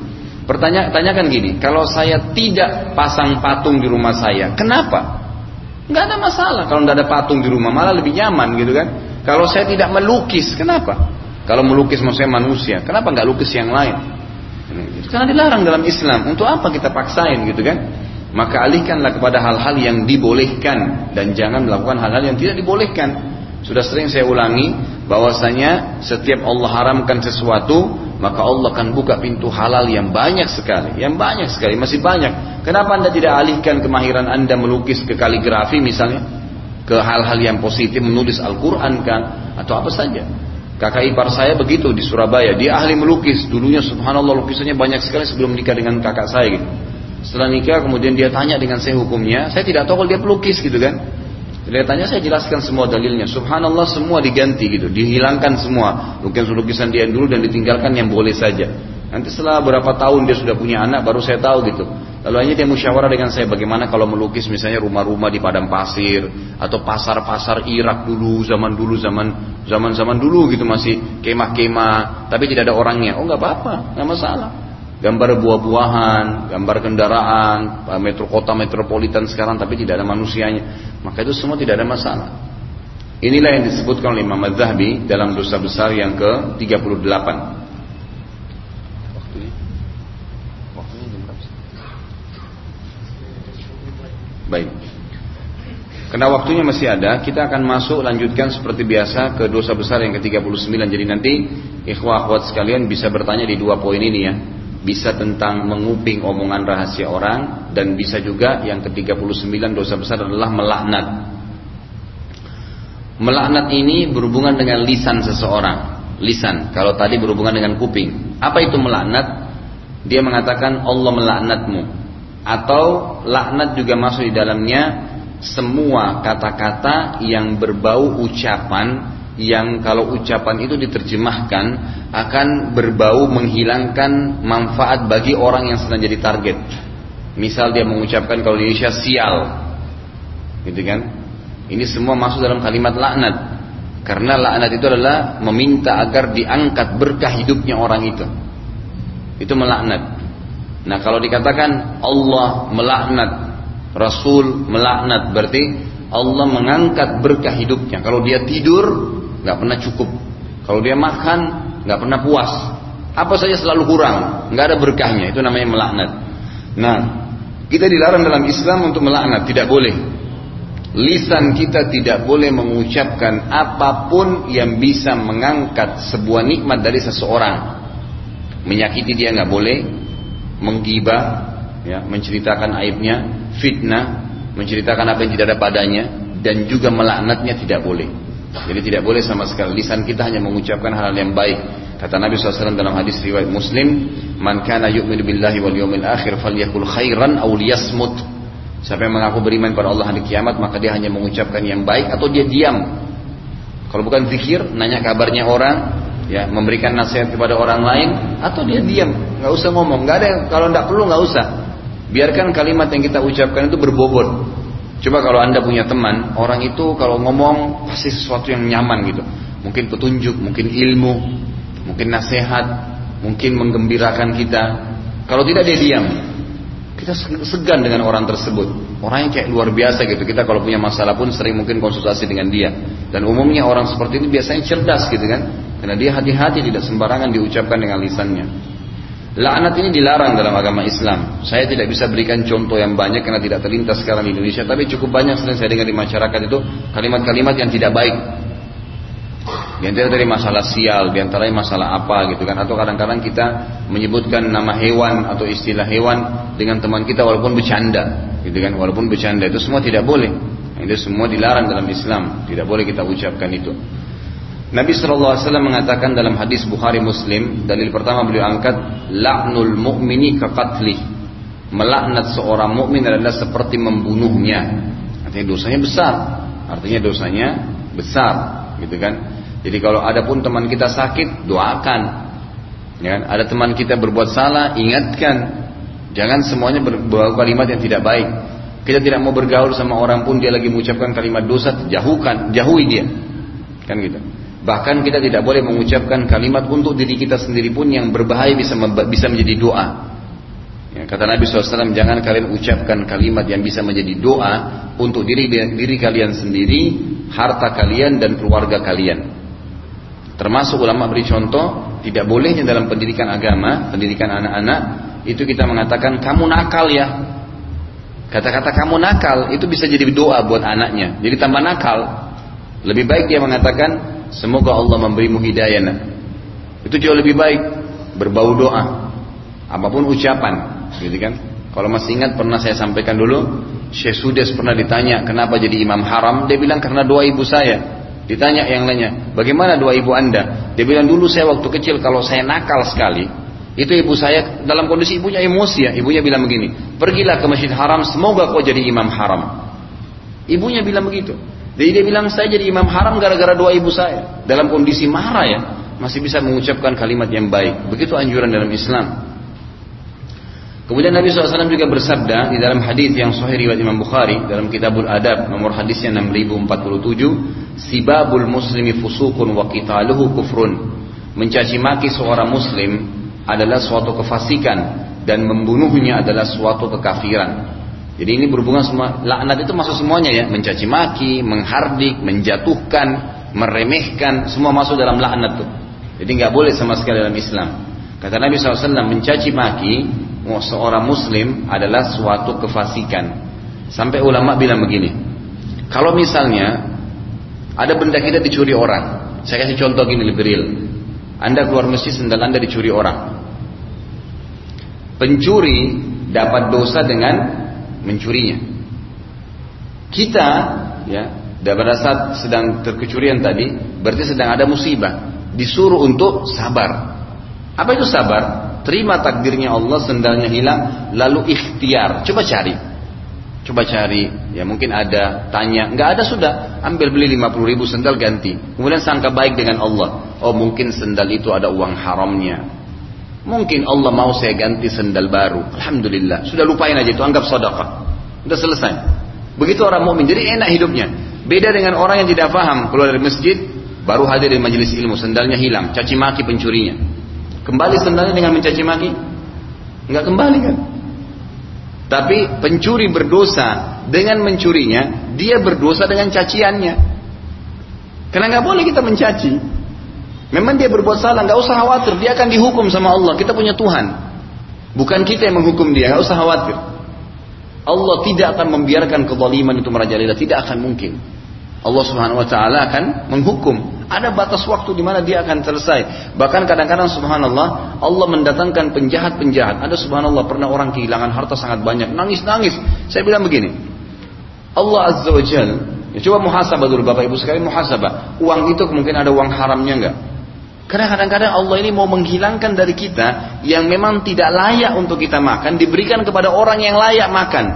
Speaker 1: Pertanyaan, tanyakan gini, kalau saya tidak pasang patung di rumah saya, kenapa? Nggak ada masalah kalau nggak ada patung di rumah, malah lebih nyaman gitu kan. Kalau saya tidak melukis, kenapa? Kalau melukis maksudnya manusia, kenapa nggak lukis yang lain? Karena dilarang dalam Islam. Untuk apa kita paksain gitu kan? Maka alihkanlah kepada hal-hal yang dibolehkan dan jangan melakukan hal-hal yang tidak dibolehkan. Sudah sering saya ulangi bahwasanya setiap Allah haramkan sesuatu, maka Allah akan buka pintu halal yang banyak sekali, yang banyak sekali, masih banyak. Kenapa Anda tidak alihkan kemahiran Anda melukis ke kaligrafi misalnya, ke hal-hal yang positif, menulis Al-Qur'an kan atau apa saja? Kakak ipar saya begitu di Surabaya, dia ahli melukis. Dulunya subhanallah lukisannya banyak sekali sebelum nikah dengan kakak saya gitu. Setelah nikah kemudian dia tanya dengan saya hukumnya, saya tidak tahu kalau dia pelukis gitu kan. Dia tanya saya jelaskan semua dalilnya. Subhanallah semua diganti gitu, dihilangkan semua lukisan-lukisan dia dulu dan ditinggalkan yang boleh saja. Nanti setelah berapa tahun dia sudah punya anak baru saya tahu gitu. Lalu hanya dia musyawarah dengan saya bagaimana kalau melukis misalnya rumah-rumah di padang pasir atau pasar-pasar Irak dulu, zaman dulu, zaman zaman-zaman dulu gitu masih kemah-kemah, tapi tidak ada orangnya. Oh nggak apa-apa, nggak masalah. Gambar buah-buahan, gambar kendaraan, metro kota metropolitan sekarang tapi tidak ada manusianya. Maka itu semua tidak ada masalah. Inilah yang disebutkan oleh Imam Az-Zahabi dalam dosa besar yang ke-38. Baik. Karena waktunya masih ada, kita akan masuk lanjutkan seperti biasa ke dosa besar yang ke-39. Jadi nanti ikhwah akhwat sekalian bisa bertanya di dua poin ini ya. Bisa tentang menguping omongan rahasia orang dan bisa juga yang ke-39 dosa besar adalah melaknat. Melaknat ini berhubungan dengan lisan seseorang. Lisan, kalau tadi berhubungan dengan kuping. Apa itu melaknat? Dia mengatakan Allah melaknatmu atau laknat juga masuk di dalamnya semua kata-kata yang berbau ucapan yang kalau ucapan itu diterjemahkan akan berbau menghilangkan manfaat bagi orang yang sedang jadi target. Misal dia mengucapkan kalau di Indonesia sial, gitu kan? Ini semua masuk dalam kalimat laknat. Karena laknat itu adalah meminta agar diangkat berkah hidupnya orang itu. Itu melaknat. Nah kalau dikatakan Allah melaknat, Rasul melaknat berarti Allah mengangkat berkah hidupnya. Kalau dia tidur nggak pernah cukup. Kalau dia makan nggak pernah puas. Apa saja selalu kurang, nggak ada berkahnya. Itu namanya melaknat. Nah, kita dilarang dalam Islam untuk melaknat, tidak boleh. Lisan kita tidak boleh mengucapkan apa pun yang bisa mengangkat sebuah nikmat dari seseorang. Menyakiti dia nggak boleh, menggibah, ya, menceritakan aibnya, fitnah, menceritakan apa yang tidak ada padanya, dan juga melaknatnya tidak boleh. Jadi tidak boleh sama sekali lisan kita hanya mengucapkan hal, -hal yang baik. Kata Nabi SAW dalam hadis riwayat Muslim, "Man kana yu'minu billahi wal yawmil akhir falyakul khairan aw liyasmut." Siapa yang mengaku beriman pada Allah hari kiamat, maka dia hanya mengucapkan yang baik atau dia diam. Kalau bukan zikir, nanya kabarnya orang, ya memberikan nasihat kepada orang lain atau dia diam nggak usah ngomong nggak ada kalau nggak perlu nggak usah biarkan kalimat yang kita ucapkan itu berbobot coba kalau anda punya teman orang itu kalau ngomong pasti sesuatu yang nyaman gitu. Mungkin petunjuk mungkin ilmu mungkin nasihat mungkin menggembirakan kita. Kalau tidak dia diam. Kita segan dengan orang tersebut. Orang yang kayak luar biasa gitu. Kita kalau punya masalah pun sering mungkin konsultasi dengan dia. Dan umumnya orang seperti ini biasanya cerdas gitu kan. Karena dia hati-hati tidak sembarangan diucapkan dengan lisannya. Laknat ini dilarang dalam agama Islam. Saya tidak bisa berikan contoh yang banyak karena tidak terlintas sekarang di Indonesia, tapi cukup banyak sering saya dengar di masyarakat itu kalimat-kalimat yang tidak baik. Di antara dari masalah sial, di antaranya masalah apa gitu kan, atau kadang-kadang kita menyebutkan nama hewan atau istilah hewan dengan teman kita walaupun bercanda, gitu kan, walaupun bercanda itu semua tidak boleh. Itu semua dilarang dalam Islam, tidak boleh kita ucapkan itu. Nabi SAW mengatakan dalam hadis Bukhari Muslim, dalil pertama beliau angkat, la'nul mu'mini kaqatli. Melaknat seorang mukmin adalah seperti membunuhnya. Artinya dosanya besar. Artinya dosanya besar, gitu kan? Jadi kalau ada pun teman kita sakit, doakan. Ya kan? Ada teman kita berbuat salah, ingatkan. Jangan semuanya berbau kalimat yang tidak baik. Kita tidak mau bergaul sama orang pun dia lagi mengucapkan kalimat dosa, jauhkan, jauhi dia. Kan gitu. Bahkan kita tidak boleh mengucapkan kalimat untuk diri kita sendiri pun yang berbahaya bisa bisa menjadi doa. Ya, kata Nabi SAW, jangan kalian ucapkan kalimat yang bisa menjadi doa untuk diri diri kalian sendiri, harta kalian dan keluarga kalian. Termasuk ulama beri contoh, tidak bolehnya dalam pendidikan agama, pendidikan anak-anak, itu kita mengatakan kamu nakal ya. Kata-kata kamu nakal itu bisa jadi doa buat anaknya. Jadi tambah nakal. Lebih baik dia mengatakan semoga Allah memberimu hidayah. Nak. Itu jauh lebih baik berbau doa. Apa pun ucapan, gitu kan? Kalau masih ingat pernah saya sampaikan dulu, Syekh Sudes pernah ditanya kenapa jadi imam haram, dia bilang karena doa ibu saya. Ditanya yang lainnya, bagaimana doa ibu anda? Dia bilang dulu saya waktu kecil kalau saya nakal sekali, itu ibu saya dalam kondisi ibunya emosi ya, ibunya bilang begini, pergilah ke masjid haram, semoga kau jadi imam haram. Ibunya bilang begitu. Jadi dia bilang saya jadi imam haram gara-gara doa ibu saya. Dalam kondisi marah ya, masih bisa mengucapkan kalimat yang baik. Begitu anjuran dalam Islam. Kemudian Nabi SAW juga bersabda di dalam hadis yang sahih riwayat Imam Bukhari dalam Kitabul Adab nomor hadisnya 6047, sibabul muslimi fusukun wa qitaluhu kufrun. Mencaci maki seorang muslim adalah suatu kefasikan dan membunuhnya adalah suatu kekafiran. Jadi ini berhubungan semua laknat itu masuk semuanya ya, mencaci maki, menghardik, menjatuhkan, meremehkan, semua masuk dalam laknat tuh. Jadi nggak boleh sama sekali dalam Islam. Kata Nabi SAW mencaci maki seorang muslim adalah suatu kefasikan. Sampai ulama bilang begini, kalau misalnya ada benda kita dicuri orang, saya kasih contoh gini lebih real. Anda keluar masjid sendal Anda dicuri orang. Pencuri dapat dosa dengan mencurinya. Kita ya, pada saat sedang terkecurian tadi, berarti sedang ada musibah. Disuruh untuk sabar. Apa itu sabar? terima takdirnya Allah sendalnya hilang lalu ikhtiar coba cari coba cari ya mungkin ada tanya nggak ada sudah ambil beli 50 ribu sendal ganti kemudian sangka baik dengan Allah oh mungkin sendal itu ada uang haramnya mungkin Allah mau saya ganti sendal baru. Alhamdulillah. Sudah lupain aja itu anggap sedekah. Sudah selesai. Begitu orang mukmin jadi enak hidupnya. Beda dengan orang yang tidak paham keluar dari masjid baru hadir di majelis ilmu. Sendalnya hilang. Caci maki pencurinya. Kembali sendalnya dengan mencaci maki? Enggak kembali kan? Tapi pencuri berdosa dengan mencurinya, dia berdosa dengan caciannya. Karena nggak boleh kita mencaci. Memang dia berbuat salah, nggak usah khawatir, dia akan dihukum sama Allah. Kita punya Tuhan, bukan kita yang menghukum dia, nggak usah khawatir. Allah tidak akan membiarkan kezaliman itu merajalela, tidak akan mungkin. Allah Subhanahu wa taala akan menghukum ada batas waktu di mana dia akan selesai. Bahkan kadang-kadang subhanallah Allah mendatangkan penjahat-penjahat. Ada subhanallah pernah orang kehilangan harta sangat banyak, nangis-nangis. Saya bilang begini. Allah Azza wa ya coba muhasabah dulu Bapak Ibu sekalian muhasabah. Uang itu mungkin ada uang haramnya enggak? Karena kadang-kadang Allah ini mau menghilangkan dari kita yang memang tidak layak untuk kita makan, diberikan kepada orang yang layak makan.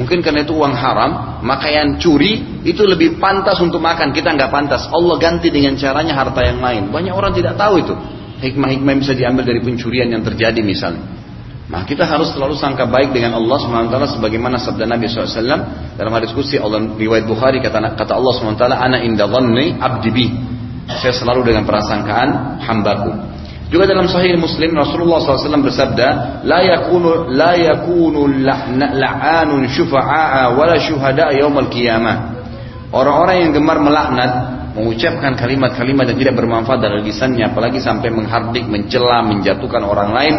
Speaker 1: Mungkin karena itu uang haram, maka yang curi itu lebih pantas untuk makan. Kita nggak pantas. Allah ganti dengan caranya harta yang lain. Banyak orang tidak tahu itu. Hikmah-hikmah bisa diambil dari pencurian yang terjadi misalnya. Nah kita harus selalu sangka baik dengan Allah SWT sebagaimana sabda Nabi SAW dalam hadis kursi Allah riwayat Bukhari kata, kata Allah SWT ana inda dhanni abdi bi saya selalu dengan prasangkaan hambaku juga dalam Sahih Muslim Rasulullah SAW bersabda, لا yakunu la yakunu la'anun syufa'a wala syuhada yaumal qiyamah. Orang-orang yang gemar melaknat mengucapkan kalimat-kalimat yang tidak bermanfaat dari lisannya apalagi sampai menghardik, mencela, menjatuhkan orang lain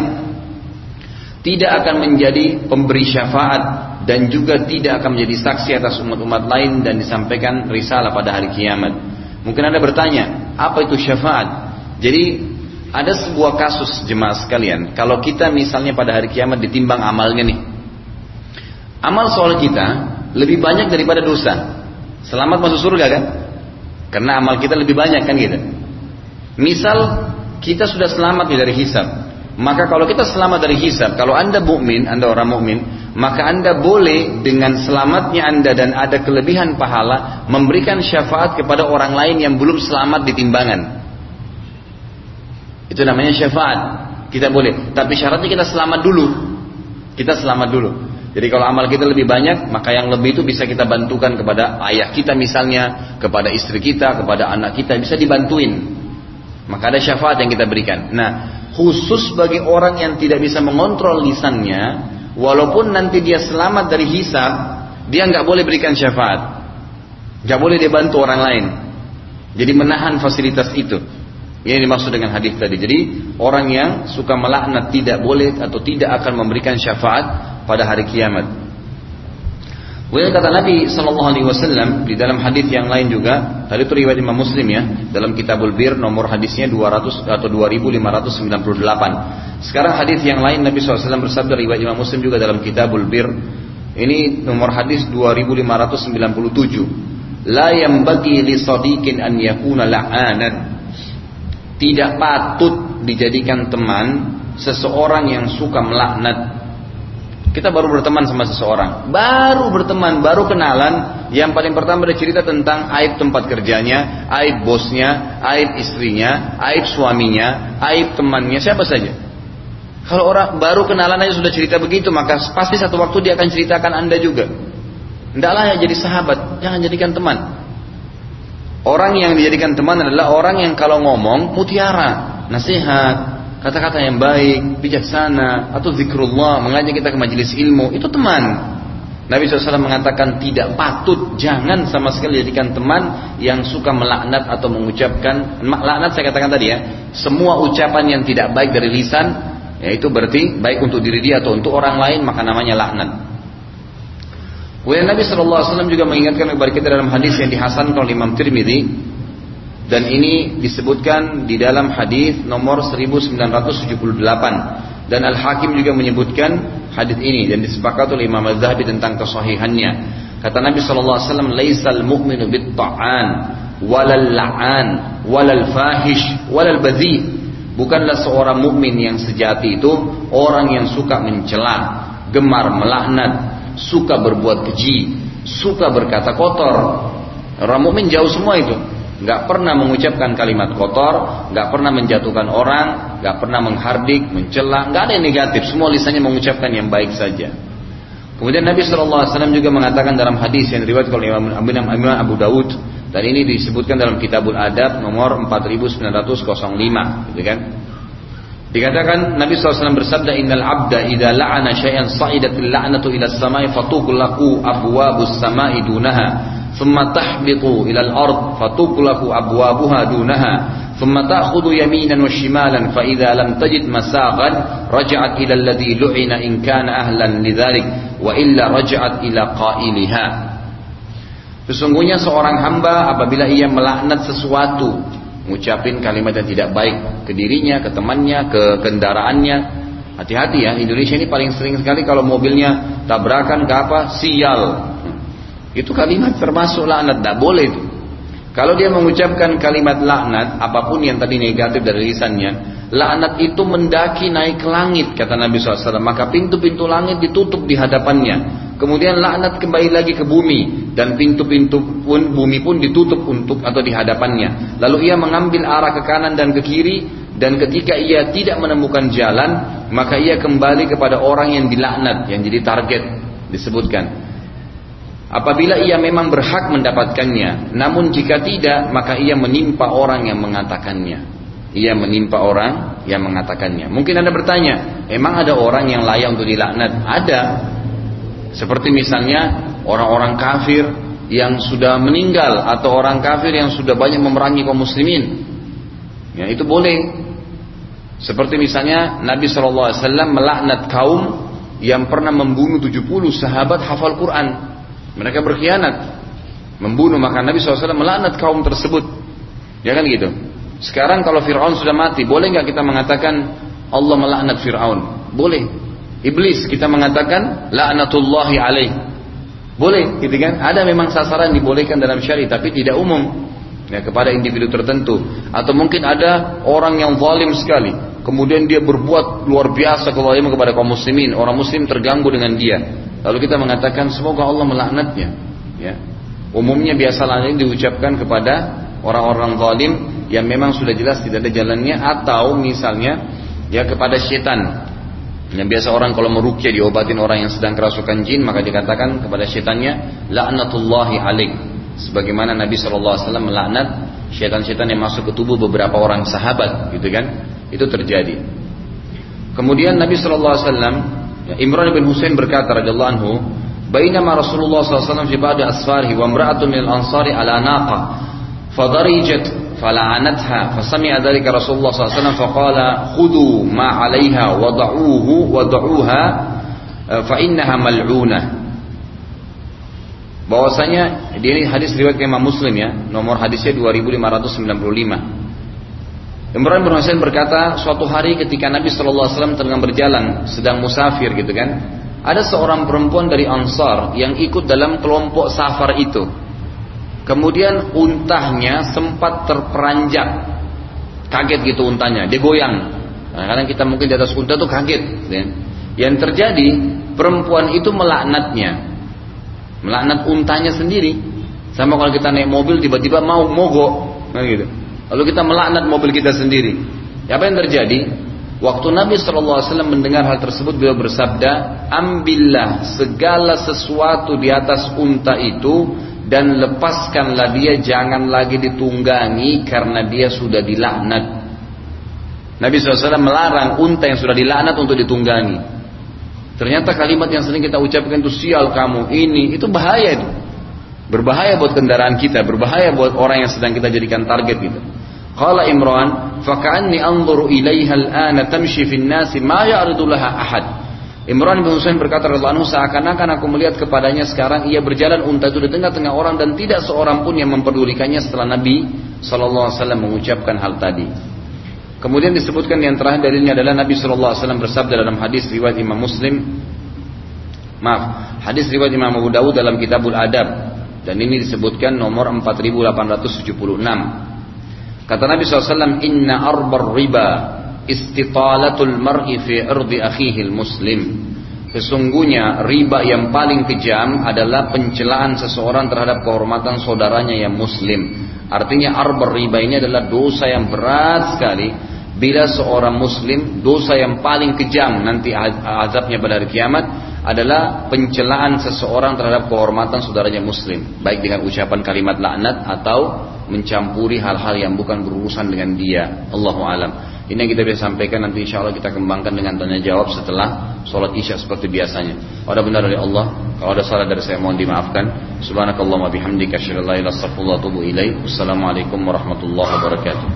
Speaker 1: tidak akan menjadi pemberi syafaat dan juga tidak akan menjadi saksi atas umat-umat lain dan disampaikan risalah pada hari kiamat. Mungkin Anda bertanya, apa itu syafaat? Jadi ada sebuah kasus jemaah sekalian, kalau kita misalnya pada hari kiamat ditimbang amalnya nih. Amal soal kita lebih banyak daripada dosa. Selamat masuk surga kan? Karena amal kita lebih banyak kan gitu. Misal kita sudah selamat dari hisab. Maka kalau kita selamat dari hisab, kalau Anda mukmin, Anda orang mukmin, maka Anda boleh dengan selamatnya Anda dan ada kelebihan pahala memberikan syafaat kepada orang lain yang belum selamat di timbangan. Itu namanya syafaat. Kita boleh. Tapi syaratnya kita selamat dulu. Kita selamat dulu. Jadi kalau amal kita lebih banyak, maka yang lebih itu bisa kita bantukan kepada ayah kita misalnya, kepada istri kita, kepada anak kita, bisa dibantuin. Maka ada syafaat yang kita berikan. Nah, khusus bagi orang yang tidak bisa mengontrol lisannya, walaupun nanti dia selamat dari hisab, dia nggak boleh berikan syafaat, nggak boleh dia bantu orang lain. Jadi menahan fasilitas itu. Ini dimaksud dengan hadis tadi. Jadi orang yang suka melaknat tidak boleh atau tidak akan memberikan syafaat pada hari kiamat. Kemudian kata Nabi Shallallahu Alaihi Wasallam di dalam hadis yang lain juga, tadi itu riwayat Imam Muslim ya, dalam Kitabul Bir nomor hadisnya 200 atau 2598. Sekarang hadis yang lain Nabi SAW bersabda riwayat Imam Muslim juga dalam Kitabul Bir, ini nomor hadis 2597. La yang bagi li sadiqin an yakuna la'anan. Tidak patut dijadikan teman seseorang yang suka melaknat kita baru berteman sama seseorang, baru berteman, baru kenalan. Yang paling pertama dia cerita tentang aib tempat kerjanya, aib bosnya, aib istrinya, aib suaminya, aib temannya, siapa saja. Kalau orang baru kenalan aja sudah cerita begitu, maka pasti satu waktu dia akan ceritakan anda juga. Tidaklah ya jadi sahabat, jangan jadikan teman. Orang yang dijadikan teman adalah orang yang kalau ngomong mutiara, nasihat, kata-kata yang baik, bijaksana, atau zikrullah, mengajak kita ke majelis ilmu, itu teman. Nabi SAW mengatakan tidak patut, jangan sama sekali jadikan teman yang suka melaknat atau mengucapkan, laknat saya katakan tadi ya, semua ucapan yang tidak baik dari lisan, ya itu berarti baik untuk diri dia atau untuk orang lain, maka namanya laknat. Kemudian Nabi SAW juga mengingatkan kepada kita dalam hadis yang dihasankan oleh Imam Tirmidzi dan ini disebutkan di dalam hadis nomor 1978 dan Al Hakim juga menyebutkan hadis ini dan disepakati oleh Imam Al-Zahabi tentang kesahihannya. Kata Nabi sallallahu alaihi wasallam laisal mu'minu bit ta'an walal la'an walal fahish walal badhi bukanlah seorang mukmin yang sejati itu orang yang suka mencela gemar melaknat suka berbuat keji suka berkata kotor. Orang mukmin jauh semua itu nggak pernah mengucapkan kalimat kotor, nggak pernah menjatuhkan orang, nggak pernah menghardik, mencela, nggak ada yang negatif. Semua lisannya mengucapkan yang baik saja. Kemudian Nabi Wasallam juga mengatakan dalam hadis yang diriwayatkan oleh Imam, Abu Dawud dan ini disebutkan dalam Kitabul Adab nomor 4905, gitu kan? Dikatakan Nabi SAW bersabda Innal abda idza la'ana syai'an sa'idatil la'natu ila samai fatuqlaqu abwabus samai dunaha ثم tahbitu إلى الأرض fatuklaku أبوابها دونها ثم تأخذ يمينا وشمالا فإذا لم تجد مساقا رجعت إلى الذي لعن إن كان أهلا لذلك وإلا رجعت إلى قائلها Sesungguhnya seorang hamba apabila ia melaknat sesuatu, mengucapkan kalimat yang tidak baik ke dirinya, ke temannya, ke kendaraannya. Hati-hati ya, Indonesia ini paling sering sekali kalau mobilnya tabrakan ke apa, sial itu kalimat termasuk laknat, tidak boleh itu. Kalau dia mengucapkan kalimat laknat, apa pun yang tadi negatif dari lisannya, laknat itu mendaki naik ke langit, kata Nabi SAW. Maka pintu-pintu langit ditutup di hadapannya. Kemudian laknat kembali lagi ke bumi dan pintu-pintu pun bumi pun ditutup untuk atau di hadapannya. Lalu ia mengambil arah ke kanan dan ke kiri dan ketika ia tidak menemukan jalan, maka ia kembali kepada orang yang dilaknat, yang jadi target disebutkan. Apabila ia memang berhak mendapatkannya, namun jika tidak, maka ia menimpa orang yang mengatakannya. Ia menimpa orang yang mengatakannya. Mungkin Anda bertanya, emang ada orang yang layak untuk dilaknat? Ada. Seperti misalnya orang-orang kafir yang sudah meninggal atau orang kafir yang sudah banyak memerangi kaum muslimin. Ya, itu boleh. Seperti misalnya Nabi SAW melaknat kaum yang pernah membunuh 70 sahabat hafal Quran mereka berkhianat, membunuh. Maka Nabi SAW melaknat kaum tersebut. Ya kan gitu. Sekarang kalau Fir'aun sudah mati, boleh nggak kita mengatakan Allah melaknat Fir'aun? Boleh. Iblis kita mengatakan laknatullahi alaih. Boleh, gitu kan? Ada memang sasaran dibolehkan dalam syariat, tapi tidak umum. Ya, kepada individu tertentu. Atau mungkin ada orang yang zalim sekali. Kemudian dia berbuat luar biasa kezaliman kepada kaum muslimin. Orang muslim terganggu dengan dia. Lalu kita mengatakan semoga Allah melaknatnya. Ya. Umumnya biasa lain diucapkan kepada orang-orang zalim yang memang sudah jelas tidak ada jalannya atau misalnya ya kepada setan. Yang biasa orang kalau merukyah diobatin orang yang sedang kerasukan jin maka dikatakan kepada setannya laknatullahi alaik. Sebagaimana Nabi SAW melaknat setan-setan yang masuk ke tubuh beberapa orang sahabat gitu kan. Itu terjadi. Kemudian Nabi Wasallam Imran bin Husain berkata radhiyallahu anhu, "Bainama Rasulullah sallallahu alaihi wasallam fi ba'di asfarihi wa imra'atun min al-ansari ala naqa fadarijat فلعنتها فسمع ذلك رسول الله صلى الله عليه وسلم فقال خذوا ما عليها وضعوه وضعوها فإنها ملعونة bahwasanya ini hadis riwayat Imam Muslim ya nomor hadisnya 2595 Imran bin Husain berkata suatu hari ketika Nabi Shallallahu Alaihi Wasallam tengah berjalan sedang musafir gitu kan ada seorang perempuan dari Ansar yang ikut dalam kelompok safar itu Kemudian untahnya sempat terperanjak. Kaget gitu untanya, dia goyang. Nah, kadang kita mungkin di atas unta tuh kaget. Ya. Yang terjadi, perempuan itu melaknatnya. Melaknat untanya sendiri. Sama kalau kita naik mobil tiba-tiba mau mogok. Nah, gitu. Lalu kita melaknat mobil kita sendiri. Apa yang terjadi? Waktu Nabi SAW mendengar hal tersebut beliau bersabda, ambillah segala sesuatu di atas unta itu dan lepaskanlah dia jangan lagi ditunggangi karena dia sudah dilaknat. Nabi SAW melarang unta yang sudah dilaknat untuk ditunggangi. Ternyata kalimat yang sering kita ucapkan itu sial kamu ini itu bahaya itu. Berbahaya buat kendaraan kita, berbahaya buat orang yang sedang kita jadikan target gitu. Qala Imran, "Faka'anni anzuru ilaiha al-ana tamshi fi an-nasi ma ya'ridu laha ahad." Imran bin Husain berkata radhiyallahu seakan-akan aku melihat kepadanya sekarang ia berjalan unta itu di tengah-tengah orang dan tidak seorang pun yang memperdulikannya setelah Nabi sallallahu alaihi wasallam mengucapkan hal tadi. Kemudian disebutkan yang terakhir dalilnya adalah Nabi sallallahu alaihi wasallam bersabda dalam hadis riwayat Imam Muslim Maaf, hadis riwayat Imam Abu Dawud dalam Kitabul Adab dan ini disebutkan nomor 4876. Kata Nabi SAW, Inna arbar riba istitalatul mar'i fi irdi akhihil muslim. Sesungguhnya riba yang paling kejam adalah pencelaan seseorang terhadap kehormatan saudaranya yang muslim. Artinya arbar riba ini adalah dosa yang berat sekali. Bila seorang muslim, dosa yang paling kejam nanti azabnya pada hari kiamat adalah pencelaan seseorang terhadap kehormatan saudaranya muslim. Baik dengan ucapan kalimat laknat atau mencampuri hal-hal yang bukan berurusan dengan dia. Allahu alam. Ini yang kita bisa sampaikan nanti insya Allah kita kembangkan dengan tanya jawab setelah sholat isya seperti biasanya. Ada benar dari Allah, kalau ada salah dari saya mohon dimaafkan. Subhanakallah wa bihamdika asyhadu an. Wassalamualaikum warahmatullahi wabarakatuh.